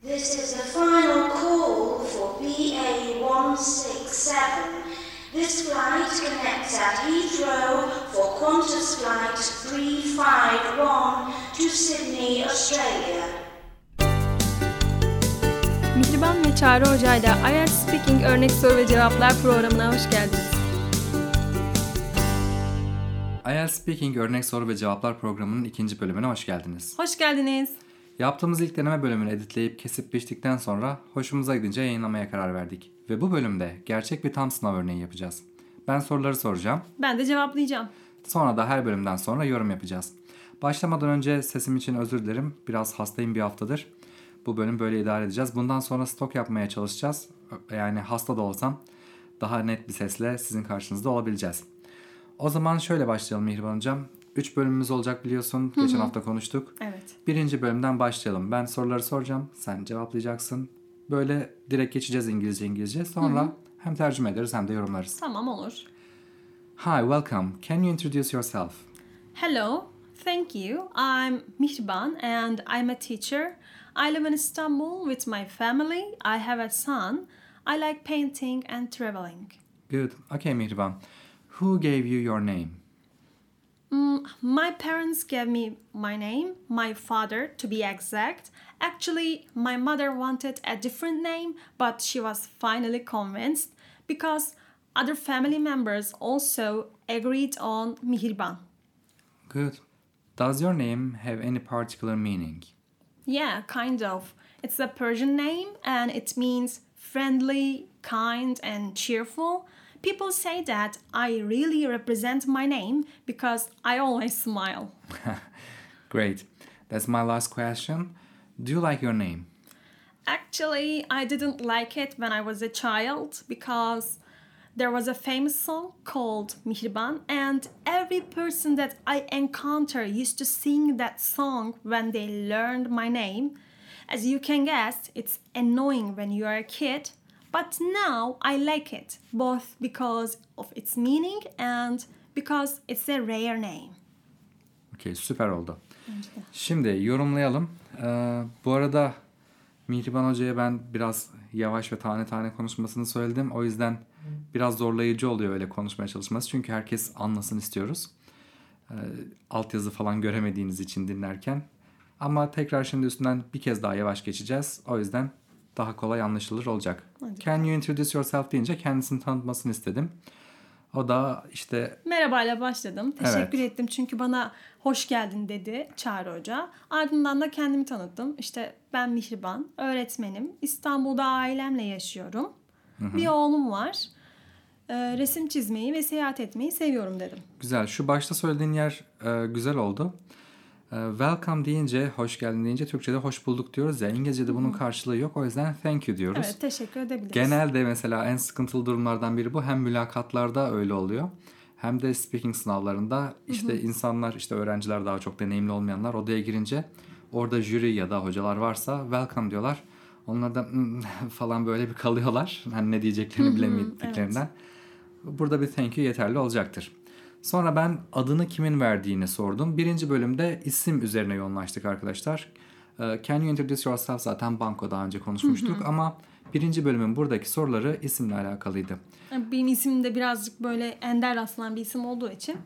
This is the final call for BA 167. This flight connects at Heathrow for Qantas Flight 351 to Sydney, Australia. Mihriban ve Çağrı Hoca ile IELTS Speaking Örnek Soru ve Cevaplar programına hoş geldiniz. IELTS Speaking Örnek Soru ve Cevaplar programının ikinci bölümüne hoş geldiniz. Hoş geldiniz. Yaptığımız ilk deneme bölümünü editleyip kesip biçtikten sonra hoşumuza gidince yayınlamaya karar verdik. Ve bu bölümde gerçek bir tam sınav örneği yapacağız. Ben soruları soracağım. Ben de cevaplayacağım. Sonra da her bölümden sonra yorum yapacağız. Başlamadan önce sesim için özür dilerim. Biraz hastayım bir haftadır. Bu bölüm böyle idare edeceğiz. Bundan sonra stok yapmaya çalışacağız. Yani hasta da olsam daha net bir sesle sizin karşınızda olabileceğiz. O zaman şöyle başlayalım Mihriban Hocam. 3 bölümümüz olacak biliyorsun. Geçen hafta konuştuk. Evet. Birinci bölümden başlayalım. Ben soruları soracağım. Sen cevaplayacaksın. Böyle direkt geçeceğiz İngilizce İngilizce. Sonra hem tercüme ederiz hem de yorumlarız. Tamam olur. Hi, welcome. Can you introduce yourself? Hello, thank you. I'm Mihriban and I'm a teacher. I live in Istanbul with my family. I have a son. I like painting and traveling. Good. Okay, Mihriban. Who gave you your name? Mm, my parents gave me my name, my father to be exact. Actually, my mother wanted a different name, but she was finally convinced because other family members also agreed on Mihirban. Good. Does your name have any particular meaning? Yeah, kind of. It's a Persian name and it means friendly, kind, and cheerful. People say that I really represent my name because I always smile. Great. That's my last question. Do you like your name? Actually, I didn't like it when I was a child because there was a famous song called Mihriban, and every person that I encounter used to sing that song when they learned my name. As you can guess, it's annoying when you are a kid, but now I like it both because of its meaning and because it's a rare name. Okey süper oldu. Şimdi yorumlayalım. Ee, bu arada Mihriban Hoca'ya ben biraz yavaş ve tane tane konuşmasını söyledim. O yüzden biraz zorlayıcı oluyor öyle konuşmaya çalışması. Çünkü herkes anlasın istiyoruz. Ee, altyazı falan göremediğiniz için dinlerken. Ama tekrar şimdi üstünden bir kez daha yavaş geçeceğiz. O yüzden daha kolay anlaşılır olacak. Can you introduce yourself deyince kendisini tanıtmasını istedim. O da işte Merhabayla başladım. Teşekkür Evet. ettim çünkü bana hoş geldin dedi Çağrı Hoca. Ardından da kendimi tanıttım. İşte ben Mihriban, öğretmenim. İstanbul'da ailemle yaşıyorum. Bir oğlum var. Ee, resim çizmeyi ve seyahat etmeyi seviyorum dedim. Güzel. Şu başta söylediğin yer e, güzel oldu. E, welcome deyince, hoş geldin deyince Türkçe'de hoş bulduk diyoruz ya. İngilizce'de bunun karşılığı yok. O yüzden thank you diyoruz. Evet teşekkür edebiliriz. Genelde mesela en sıkıntılı durumlardan biri bu. Hem mülakatlarda öyle oluyor. Hem de speaking sınavlarında işte insanlar işte öğrenciler daha çok deneyimli olmayanlar odaya girince orada jüri ya da hocalar varsa welcome diyorlar. Onlar da "Hmm," falan böyle bir kalıyorlar. Hani ne diyeceklerini bilemediklerinden. Burada bir thank you yeterli olacaktır. Sonra ben adını kimin verdiğini sordum. Birinci bölümde isim üzerine yoğunlaştık arkadaşlar. Ee, Can you introduce yourself zaten banko daha önce konuşmuştuk ama birinci bölümün buradaki soruları isimle alakalıydı. Benim isim de birazcık böyle ender rastlanan bir isim olduğu için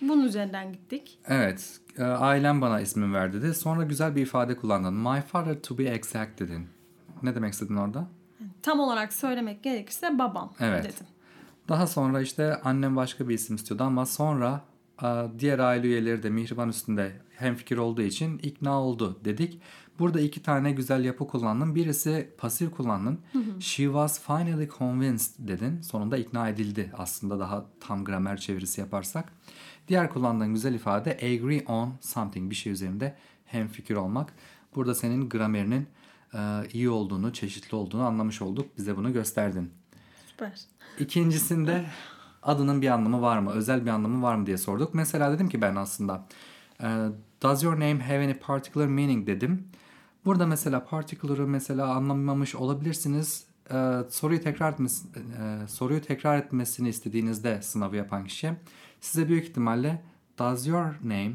bunun üzerinden gittik. Evet, e, ailem bana ismimi ver dedi. Sonra güzel bir ifade kullandın. My father to be exact dedin. Ne demek istedin orada? Tam olarak söylemek gerekirse babam Evet. dedim. Daha sonra işte annem başka bir isim istiyordu ama sonra e, diğer aile üyeleri de Mihriban üstünde hemfikir olduğu için ikna oldu dedik. Burada iki tane güzel yapı kullandın. Birisi pasif kullandın. She was finally convinced dedin. Sonunda ikna edildi aslında daha tam gramer çevirisi yaparsak. Diğer kullandığın güzel ifade agree on something bir şey üzerinde hemfikir olmak. Burada senin gramerinin e, iyi olduğunu, çeşitli olduğunu anlamış olduk. Bize bunu gösterdin. Süper. İkincisinde adının bir anlamı var mı? Özel bir anlamı var mı diye sorduk. Mesela dedim ki ben aslında e, Does your name have any particular meaning dedim. Burada mesela particular'ı mesela anlamamış olabilirsiniz. E, soruyu tekrar etmesi, e, soruyu tekrar etmesini istediğinizde sınavı yapan kişi size büyük ihtimalle Does your name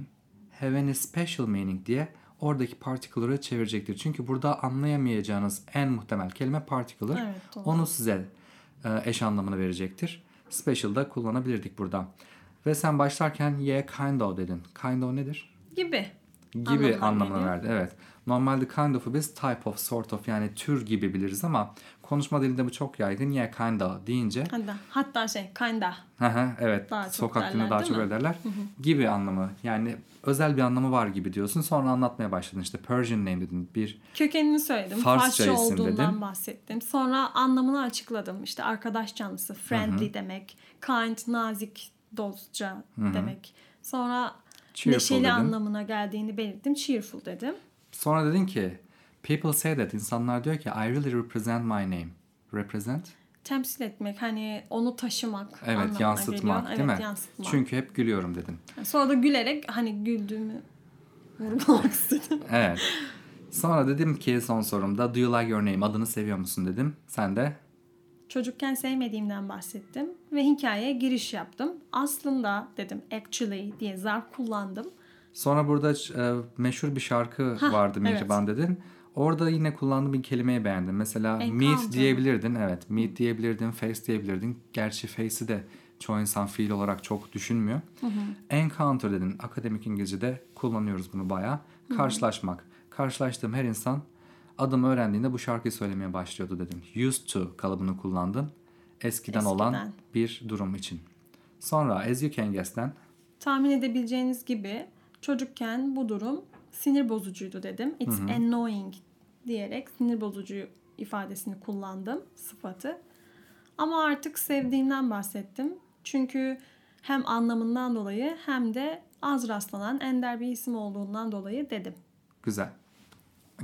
have any special meaning diye oradaki particular'ı çevirecektir. Çünkü burada anlayamayacağınız en muhtemel kelime particular. Evet, doğru. Onu size eş anlamını verecektir. Special'da kullanabilirdik burada. Ve sen başlarken yeah kind of dedin. Kind of nedir? Gibi. Gibi Anlamına verdi. Evet. Normalde kind of'u biz type of, sort of yani tür gibi biliriz ama konuşma dilinde bu çok yaygın. Yeah, kind of deyince Hatta, hatta şey kinda. evet Daha sokak dilinde daha çok mi? öyle derler. Gibi anlamı yani özel bir anlamı var gibi diyorsun. Sonra anlatmaya başladın işte Persian name dedin. Bir Kökenini söyledim. Farsça Farsça olduğundan dedin. bahsettim. Sonra anlamını açıkladım. İşte arkadaş canlısı, friendly demek. Kind, nazik, dostça demek. Sonra Cheerful neşeli dedin. anlamına geldiğini belirttim. Cheerful dedim. sonra dedin ki people say that insanlar diyor ki I really represent my name. Represent? Temsil etmek, hani onu taşımak Evet yansıtmak geliyor. değil mi? Evet, yansıtmak. Çünkü hep gülüyorum dedin. Sonra da gülerek hani güldüğümü vurgulamak istedim. Evet. Sonra dedim ki son sorumda do you like your name adını seviyor musun dedim. Sen de Çocukken sevmediğimden bahsettim ve hikayeye giriş yaptım. Aslında dedim actually diye zarf kullandım. Sonra burada e, meşhur bir şarkı Hah, vardı Mihriban dedin. Orada yine kullandığım bir kelimeyi beğendim. Mesela meet Encounter. diyebilirdin. Evet meet diyebilirdin. Face diyebilirdin. Gerçi face'i de çoğu insan fiil olarak çok düşünmüyor. Encounter dedin. Akademik İngilizce'de kullanıyoruz bunu bayağı. Karşılaşmak. Karşılaştığım her insan adımı öğrendiğinde bu şarkıyı söylemeye başlıyordu dedim. Used to kalıbını kullandın. Eskiden, olan Eskiden. bir durum için. Sonra as you can guess'ten Tahmin edebileceğiniz gibi çocukken bu durum sinir bozucuydu dedim. It's annoying diyerek sinir bozucu ifadesini kullandım sıfatı. Ama artık sevdiğimden bahsettim. Çünkü hem anlamından dolayı hem de az rastlanan ender bir isim olduğundan dolayı dedim. Güzel.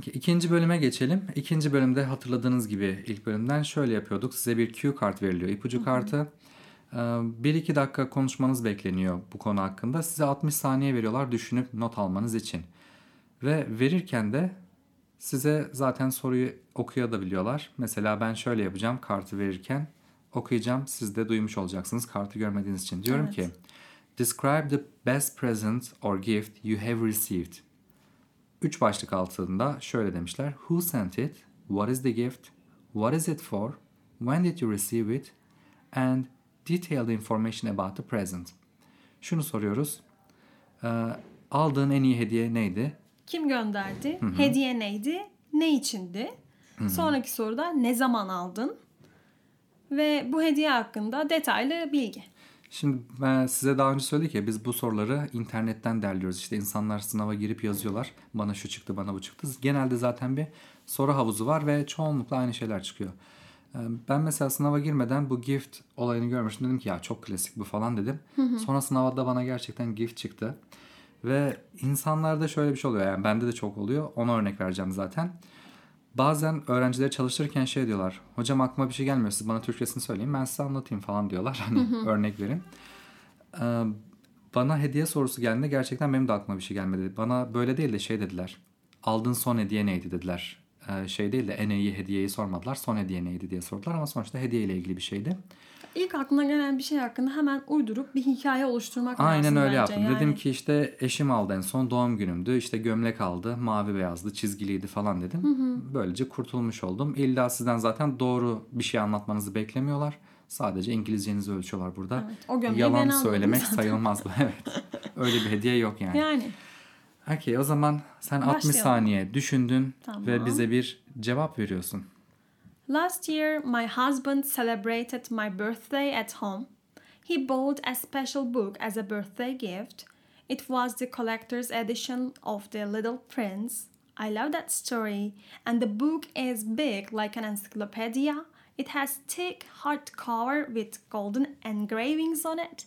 İkinci bölüme geçelim. İkinci bölümde hatırladığınız gibi ilk bölümden şöyle yapıyorduk. Size bir cue kart veriliyor. ipucu kartı. Ee, Bir iki dakika konuşmanız bekleniyor bu konu hakkında. Size 60 saniye veriyorlar düşünüp not almanız için. Ve verirken de size zaten soruyu okuyabiliyorlar. Mesela ben şöyle yapacağım kartı verirken okuyacağım. Siz de duymuş olacaksınız kartı görmediğiniz için. Diyorum Evet. ki Describe the best present or gift you have received. Üç başlık altında şöyle demişler. Who sent it? What is the gift? What is it for? When did you receive it? And detailed information about the present. Şunu soruyoruz. Ee, aldığın en iyi hediye neydi? Kim gönderdi? Hediye neydi? Ne içindi? Sonraki soruda ne zaman aldın? Ve bu hediye hakkında detaylı bilgi. Şimdi ben size daha önce söyledik ya biz bu soruları internetten derliyoruz. İşte insanlar sınava girip yazıyorlar. Bana şu çıktı, bana bu çıktı. Genelde zaten bir soru havuzu var ve çoğunlukla aynı şeyler çıkıyor. Ee, Ben mesela sınava girmeden bu gift olayını görmüştüm. Dedim ki ya çok klasik bu falan dedim. Sonra sınavda bana gerçekten gift çıktı. Ve insanlarda şöyle bir şey oluyor. Yani bende de çok oluyor. Ona örnek vereceğim zaten. Bazen öğrencileri çalıştırırken şey diyorlar. Hocam aklıma bir şey gelmiyor. Siz bana Türkçesini söyleyin. Ben size anlatayım falan diyorlar. Hani örnek verin. Ee, bana hediye sorusu geldiğinde gerçekten benim de aklıma bir şey gelmedi. Bana böyle değil de şey dediler. Aldığın son hediye neydi dediler. Ee, şey değil de en iyi hediyeyi sormadılar. Son hediye neydi diye sordular ama sonuçta hediye ile ilgili bir şeydi. İlk aklına gelen bir şey hakkında hemen uydurup bir hikaye oluşturmak Aynen lazım öyle bence. yaptım. Yani Dedim ki işte eşim aldı en son doğum günümdü. İşte gömlek aldı. Mavi beyazdı, çizgiliydi falan dedim. Böylece kurtulmuş oldum. İlla sizden zaten doğru bir şey anlatmanızı beklemiyorlar. Sadece İngilizcenizi ölçüyorlar burada. Evet, o Yalan söylemek zaten. sayılmaz bu. Evet. Öyle bir hediye yok yani. yani Okey o zaman sen 60 Başlayalım. saniye düşündün Tamam. ve bize bir cevap veriyorsun. Last year, my husband celebrated my birthday at home. He bought a special book as a birthday gift. It was the collector's edition of The Little Prince. I love that story, and the book is big like an encyclopedia. It has thick hardcover with golden engravings on it.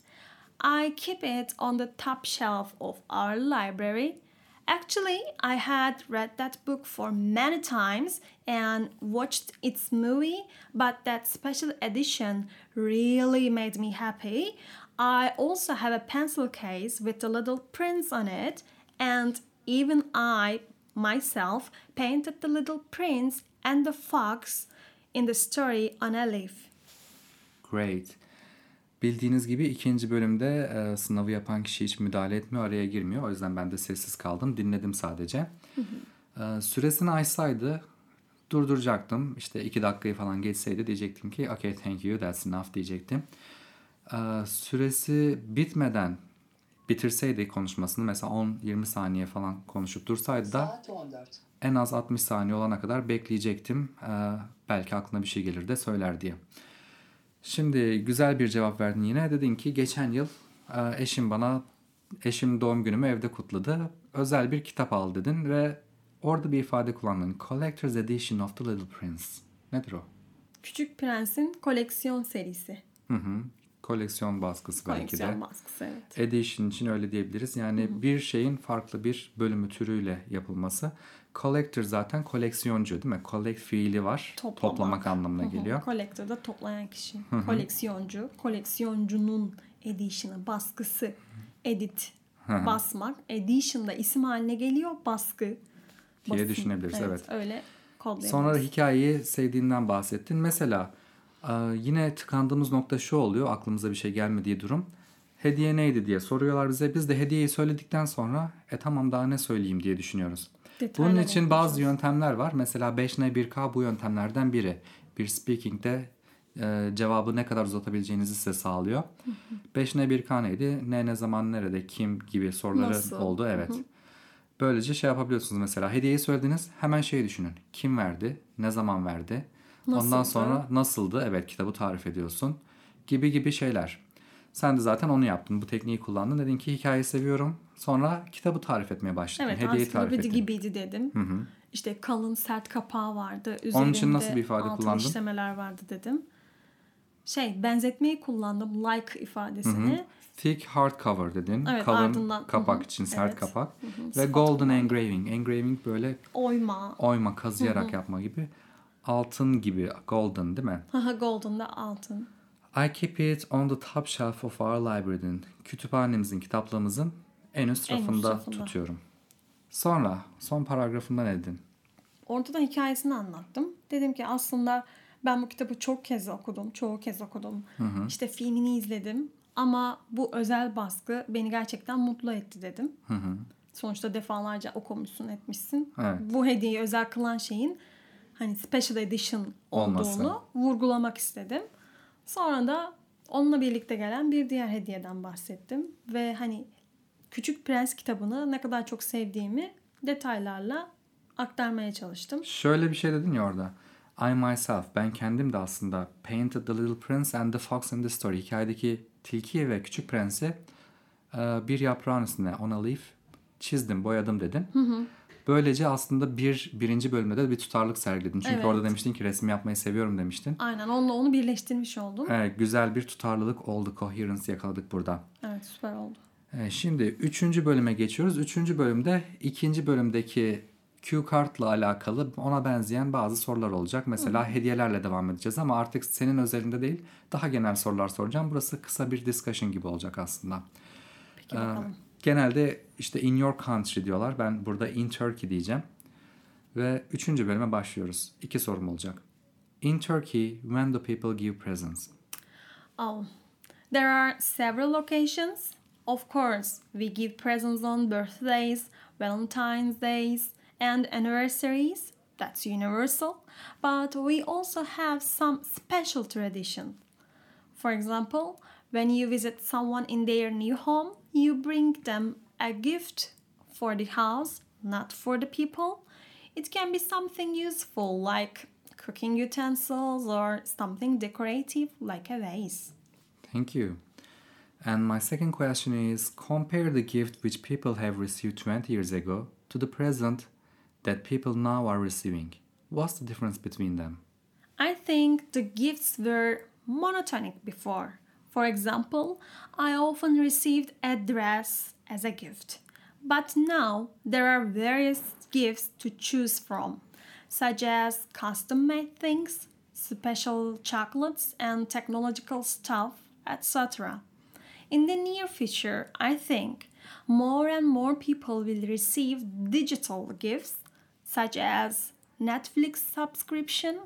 I keep it on the top shelf of our library. Actually, I had read that book for many times and watched its movie, but that special edition really made me happy. I also have a pencil case with the little prince on it, and even I myself painted the little prince and the fox in the story on a leaf. Great. Bildiğiniz gibi ikinci bölümde e, sınavı yapan kişi hiç müdahale etmiyor, araya girmiyor. O yüzden ben de sessiz kaldım, dinledim sadece. E, süresini açsaydı durduracaktım. İşte iki dakikayı falan geçseydi diyecektim ki okay thank you that's enough diyecektim. E, süresi bitmeden bitirseydi konuşmasını mesela 10-20 saniye falan konuşup dursaydı da Saat 14. en az 60 saniye olana kadar bekleyecektim. Ee, belki aklına bir şey gelir de söyler diye. Şimdi güzel bir cevap verdin yine. Dedin ki geçen yıl e, eşim bana eşim doğum günümü evde kutladı. Özel bir kitap al dedin ve orada bir ifade kullandın. Collector's Edition of the Little Prince. Nedir o? Küçük Prens'in koleksiyon serisi. Hı hı. Koleksiyon baskısı belki de. Koleksiyon baskısı evet. Edition için öyle diyebiliriz. Yani bir şeyin farklı bir bölümü türüyle yapılması. Collector zaten koleksiyoncu değil mi? Collect fiili var. Toplamak. Toplamak anlamına geliyor. Collector da toplayan kişi. Koleksiyoncu. Koleksiyoncunun edition'ı, baskısı. Edit. Basmak. Edition da isim haline geliyor. Baskı. Diye düşünebiliriz, evet. Öyle kodlayabiliriz. Sonra hikayeyi sevdiğinden bahsettin. Mesela e, yine tıkandığımız nokta şu oluyor. Aklımıza bir şey gelmediği durum. Hediye neydi diye soruyorlar bize. Biz de hediyeyi söyledikten sonra e tamam daha ne söyleyeyim diye düşünüyoruz. Detaylar Bunun için bazı yöntemler var. Mesela 5N1K bu yöntemlerden biri. Bir speaking'de e, cevabı ne kadar uzatabileceğinizi size sağlıyor. 5N1K neydi? Ne, ne zaman, nerede, kim gibi soruları Nasıl? oldu. Evet. Böylece şey yapabiliyorsunuz mesela. Hediyeyi söylediniz. Hemen şeyi düşünün. Kim verdi? Ne zaman verdi? Ondan Nasıldı? sonra nasıldı? Evet kitabı tarif ediyorsun. Gibi gibi şeyler. Sen de zaten onu yaptın. Bu tekniği kullandın. Dedin ki hikayeyi seviyorum. Sonra kitabı tarif etmeye başladın. Evet Hediyeyi tarif ettin. gibiydi dedim. İşte kalın sert kapağı vardı. Üzerinde Onun için nasıl bir ifade altın kullandın? işlemeler vardı dedim. Şey benzetmeyi kullandım like ifadesini. Thick hardcover dedin. Evet, Kalın ardından- kapak Hı hı, için sert evet. kapak. Ve Sıfat golden engraving. Engraving böyle Oyma. oyma, kazıyarak yapma gibi. Altın gibi golden değil mi? Haha golden da altın. I keep it on the top shelf of our library'nin kütüphanemizin, kitaplığımızın en üst En üst rafında tutuyorum. Sonra son paragrafında ne dedin? Orada da hikayesini anlattım. Dedim ki aslında ben bu kitabı çok kez okudum. Çoğu kez okudum. İşte filmini izledim. Ama bu özel baskı beni gerçekten mutlu etti dedim. Sonuçta defalarca okumuşsun etmişsin. Evet. Bu hediyeyi özel kılan şeyin hani special edition Olması. olduğunu vurgulamak istedim. Sonra da onunla birlikte gelen bir diğer hediyeden bahsettim. Ve hani Küçük Prens kitabını ne kadar çok sevdiğimi detaylarla aktarmaya çalıştım. Şöyle bir şey dedin ya orada. I myself, ben kendim de aslında painted the little prince and the fox in the story. Hikayedeki tilkiyi ve küçük prensi e, bir yaprağın üstüne on a leaf çizdim, boyadım dedin. Böylece aslında bir birinci bölümde de bir tutarlılık sergiledin. Çünkü Evet. orada demiştin ki resim yapmayı seviyorum demiştin. Aynen onunla onu birleştirmiş oldum. Evet, güzel bir tutarlılık oldu, coherence yakaladık burada. Evet süper oldu. Evet, şimdi üçüncü bölüme geçiyoruz. Üçüncü bölümde ikinci bölümdeki Q kartla alakalı ona benzeyen bazı sorular olacak. Mesela hediyelerle devam edeceğiz ama artık senin özelinde değil daha genel sorular soracağım. Burası kısa bir discussion gibi olacak aslında. Peki Ee, bakalım. Genelde işte in your country diyorlar. Ben burada in Turkey diyeceğim. Ve üçüncü bölüme başlıyoruz. İki sorum olacak. In Turkey, when do people give presents? Oh, there are several occasions. Of course, we give presents on birthdays, Valentine's days, and anniversaries. That's universal. But we also have some special tradition. For example, when you visit someone in their new home, you bring them a gift for the house, not for the people. It can be something useful like cooking utensils or something decorative like a vase. Thank you. And my second question is compare the gift which people have received 20 years ago to the present that people now are receiving. What's the difference between them? I think the gifts were monotonic before. For example, I often received a dress as a gift. But now there are various gifts to choose from, such as custom made things, special chocolates, and technological stuff, etc. In the near future, I think more and more people will receive digital gifts such as Netflix subscription,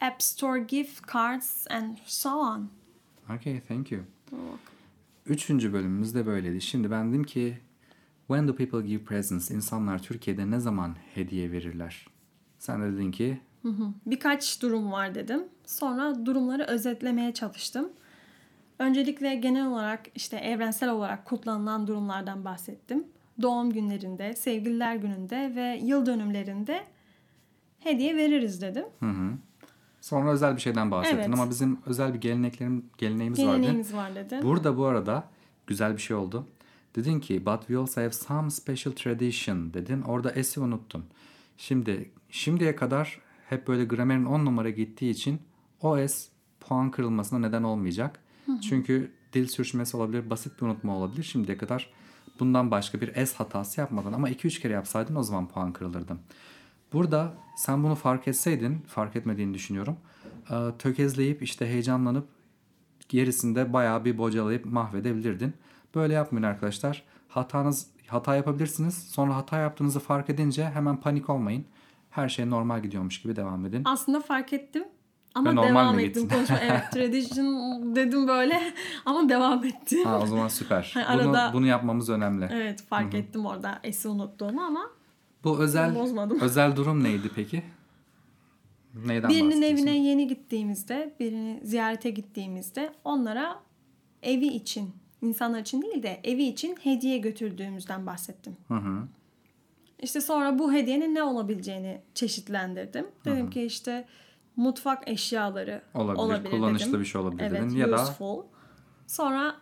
App Store gift cards, and so on. Okay, thank you. Üçüncü bölümümüz de böyleydi. Şimdi ben dedim ki When do people give presents? İnsanlar Türkiye'de ne zaman hediye verirler? Sen de dedin ki Birkaç durum var dedim. Sonra durumları özetlemeye çalıştım. Öncelikle genel olarak işte evrensel olarak kutlanılan durumlardan bahsettim. Doğum günlerinde, sevgililer gününde ve yıl dönümlerinde hediye veririz dedim. Sonra özel bir şeyden bahsettin Evet. ama bizim özel bir geleneklerim geleneğimiz vardı. Geleneğimiz var dedim. Burada bu arada güzel bir şey oldu. Dedin ki but we also have some special tradition dedin. Orada S'i unuttun. Şimdi şimdiye kadar hep böyle gramerin 10 numara gittiği için o S puan kırılmasına neden olmayacak. Çünkü dil sürçmesi olabilir, basit bir unutma olabilir. Şimdiye kadar bundan başka bir S hatası yapmadın ama 2-3 kere yapsaydın o zaman puan kırılırdı. Burada sen bunu fark etseydin, fark etmediğini düşünüyorum. e, Tökezleyip işte heyecanlanıp gerisinde bayağı bir bocalayıp mahvedebilirdin. Böyle yapmayın arkadaşlar. Hatanız hata yapabilirsiniz. Sonra hata yaptığınızı fark edince hemen panik olmayın. Her şey normal gidiyormuş gibi devam edin. Aslında fark ettim ama Ve normal devam ettim konuşma. Evet tradition dedim böyle ama devam ettim. Ha o zaman süper. Hani bunu arada- bunu yapmamız önemli. Evet fark ettim orada S'i unuttuğumu ama Bu özel Bozmadım. özel durum neydi peki? Neyden birinin evine yeni gittiğimizde, birini ziyarete gittiğimizde onlara evi için, insanlar için değil de evi için hediye götürdüğümüzden bahsettim. Hı hı. İşte sonra bu hediyenin ne olabileceğini çeşitlendirdim. Dedim ki işte mutfak eşyaları Olabilir, olabilir, kullanışlı dedim. bir şey olabilir evet, dedin. Ya da- useful. Sonra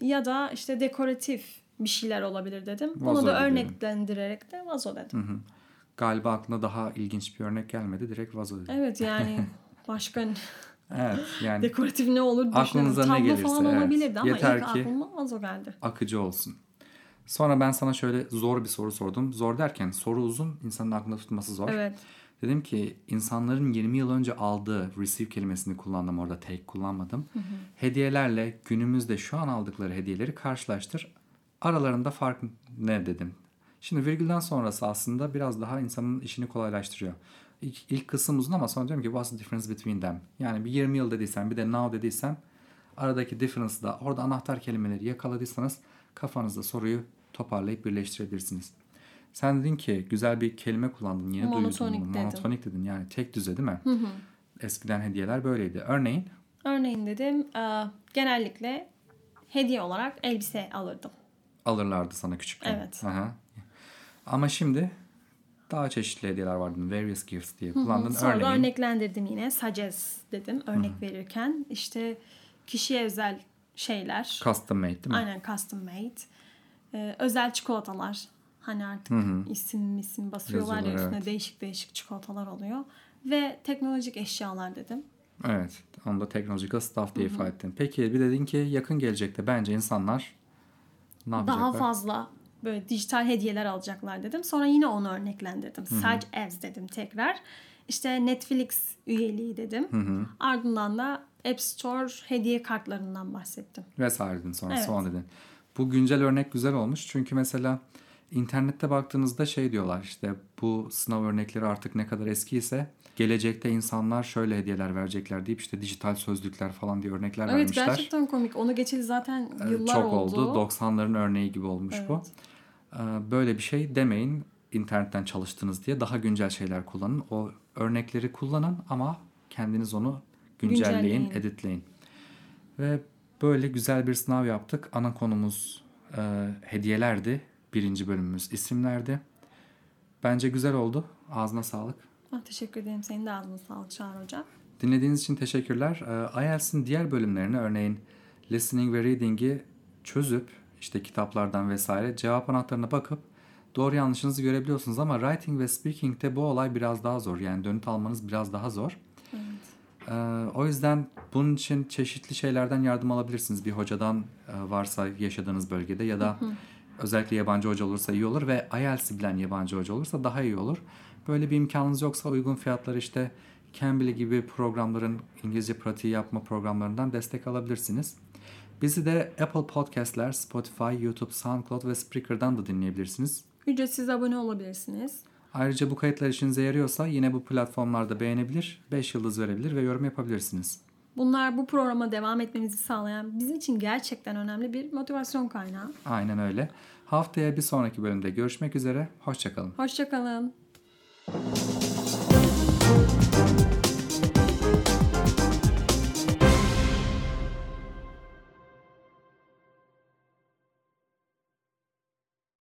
ya da işte dekoratif bir şeyler olabilir dedim. Vazo Bunu da dedim. örneklendirerek de vazo dedim. Galiba aklına daha ilginç bir örnek gelmedi. Direkt vazo dedin. Evet yani başka Evet yani dekoratif ne olur. Aklınıza ne Tablo gelirse, falan evet. olabilirdi ama Yeter ilk ki- aklıma vazo geldi. akıcı olsun. Sonra ben sana şöyle zor bir soru sordum. Zor derken soru uzun, insanın aklında tutması zor. Evet. Dedim ki insanların 20 yıl önce aldığı receive kelimesini kullandım orada take kullanmadım. Hediyelerle günümüzde şu an aldıkları hediyeleri karşılaştır. Aralarında fark ne dedim. Şimdi virgülden sonrası aslında biraz daha insanın işini kolaylaştırıyor. İlk, ilk kısım uzun ama sonra diyorum ki what's the difference between them? Yani bir 20 yıl dediysen bir de now dediysen aradaki difference'ı da orada anahtar kelimeleri yakaladıysanız kafanızda soruyu toparlayıp birleştirebilirsiniz. Sen dedin ki güzel bir kelime kullandın. Yeni Monotonik duydum. dedim. Monotonik dedin. Yani tek düze değil mi? Eskiden hediyeler böyleydi. Örneğin Örneğin dedim genellikle hediye olarak elbise alırdım. Alırlardı sana küçükken. Evet. Aha. Ama şimdi daha çeşitli hediyeler vardı. Various gifts diye kullandın. Sonra da Örneğin örneklendirdim yine. Suggest dedim örnek verirken. işte kişiye özel şeyler. custom made değil mi? Aynen custom made. Ee, özel çikolatalar. Hani artık isim isim basıyorlar ya üstüne evet. değişik değişik çikolatalar oluyor. Ve teknolojik eşyalar dedim. Evet. Onu da technological stuff diye ifade ettin. Peki bir dedin ki yakın gelecekte bence insanlar ne yapacaklar? Daha fazla böyle dijital hediyeler alacaklar dedim. Sonra yine onu örneklendirdim. Such as dedim tekrar. İşte Netflix üyeliği dedim. Ardından da App Store hediye kartlarından bahsettim. Vesaire dedin sonra Evet. son dedin. Bu güncel örnek güzel olmuş. Çünkü mesela internette baktığınızda şey diyorlar işte bu sınav örnekleri artık ne kadar eskiyse gelecekte insanlar şöyle hediyeler verecekler deyip işte dijital sözlükler falan diye örnekler Evet vermişler. gerçekten komik. Onu geçeli zaten Ee, yıllar Çok oldu. oldu. 90'ların örneği gibi olmuş bu. Ee, Böyle bir şey demeyin internetten çalıştınız diye. Daha güncel şeyler kullanın. O örnekleri kullanın ama kendiniz onu güncelleyin, Güncelleyin. editleyin. Ve böyle güzel bir sınav yaptık. Ana konumuz e, hediyelerdi. Birinci bölümümüz isimlerdi. Bence güzel oldu. Ağzına sağlık. Ah, teşekkür ederim. Senin de ağzına sağlık Çağrı Hocam. Dinlediğiniz için teşekkürler. Ee, IELTS'in diğer bölümlerini örneğin listening ve reading'i çözüp işte kitaplardan vesaire cevap anahtarına bakıp doğru yanlışınızı görebiliyorsunuz ama writing ve speaking'de bu olay biraz daha zor. Yani dönüt almanız biraz daha zor. Ee, o yüzden bunun için çeşitli şeylerden yardım alabilirsiniz. Bir hocadan e, varsa yaşadığınız bölgede ya da özellikle yabancı hoca olursa iyi olur ve IELTS'i bilen yabancı hoca olursa daha iyi olur. Böyle bir imkanınız yoksa uygun fiyatlar işte Cambly gibi programların İngilizce pratiği yapma programlarından destek alabilirsiniz. Bizi de Apple Podcast'ler, Spotify, YouTube, SoundCloud ve Spreaker'dan da dinleyebilirsiniz. Ücretsiz abone olabilirsiniz. Ayrıca bu kayıtlar işinize yarıyorsa yine bu platformlarda beğenebilir, 5 yıldız verebilir ve yorum yapabilirsiniz. Bunlar bu programa devam etmemizi sağlayan bizim için gerçekten önemli bir motivasyon kaynağı. Aynen öyle. Haftaya bir sonraki bölümde görüşmek üzere. Hoşçakalın. Hoşçakalın.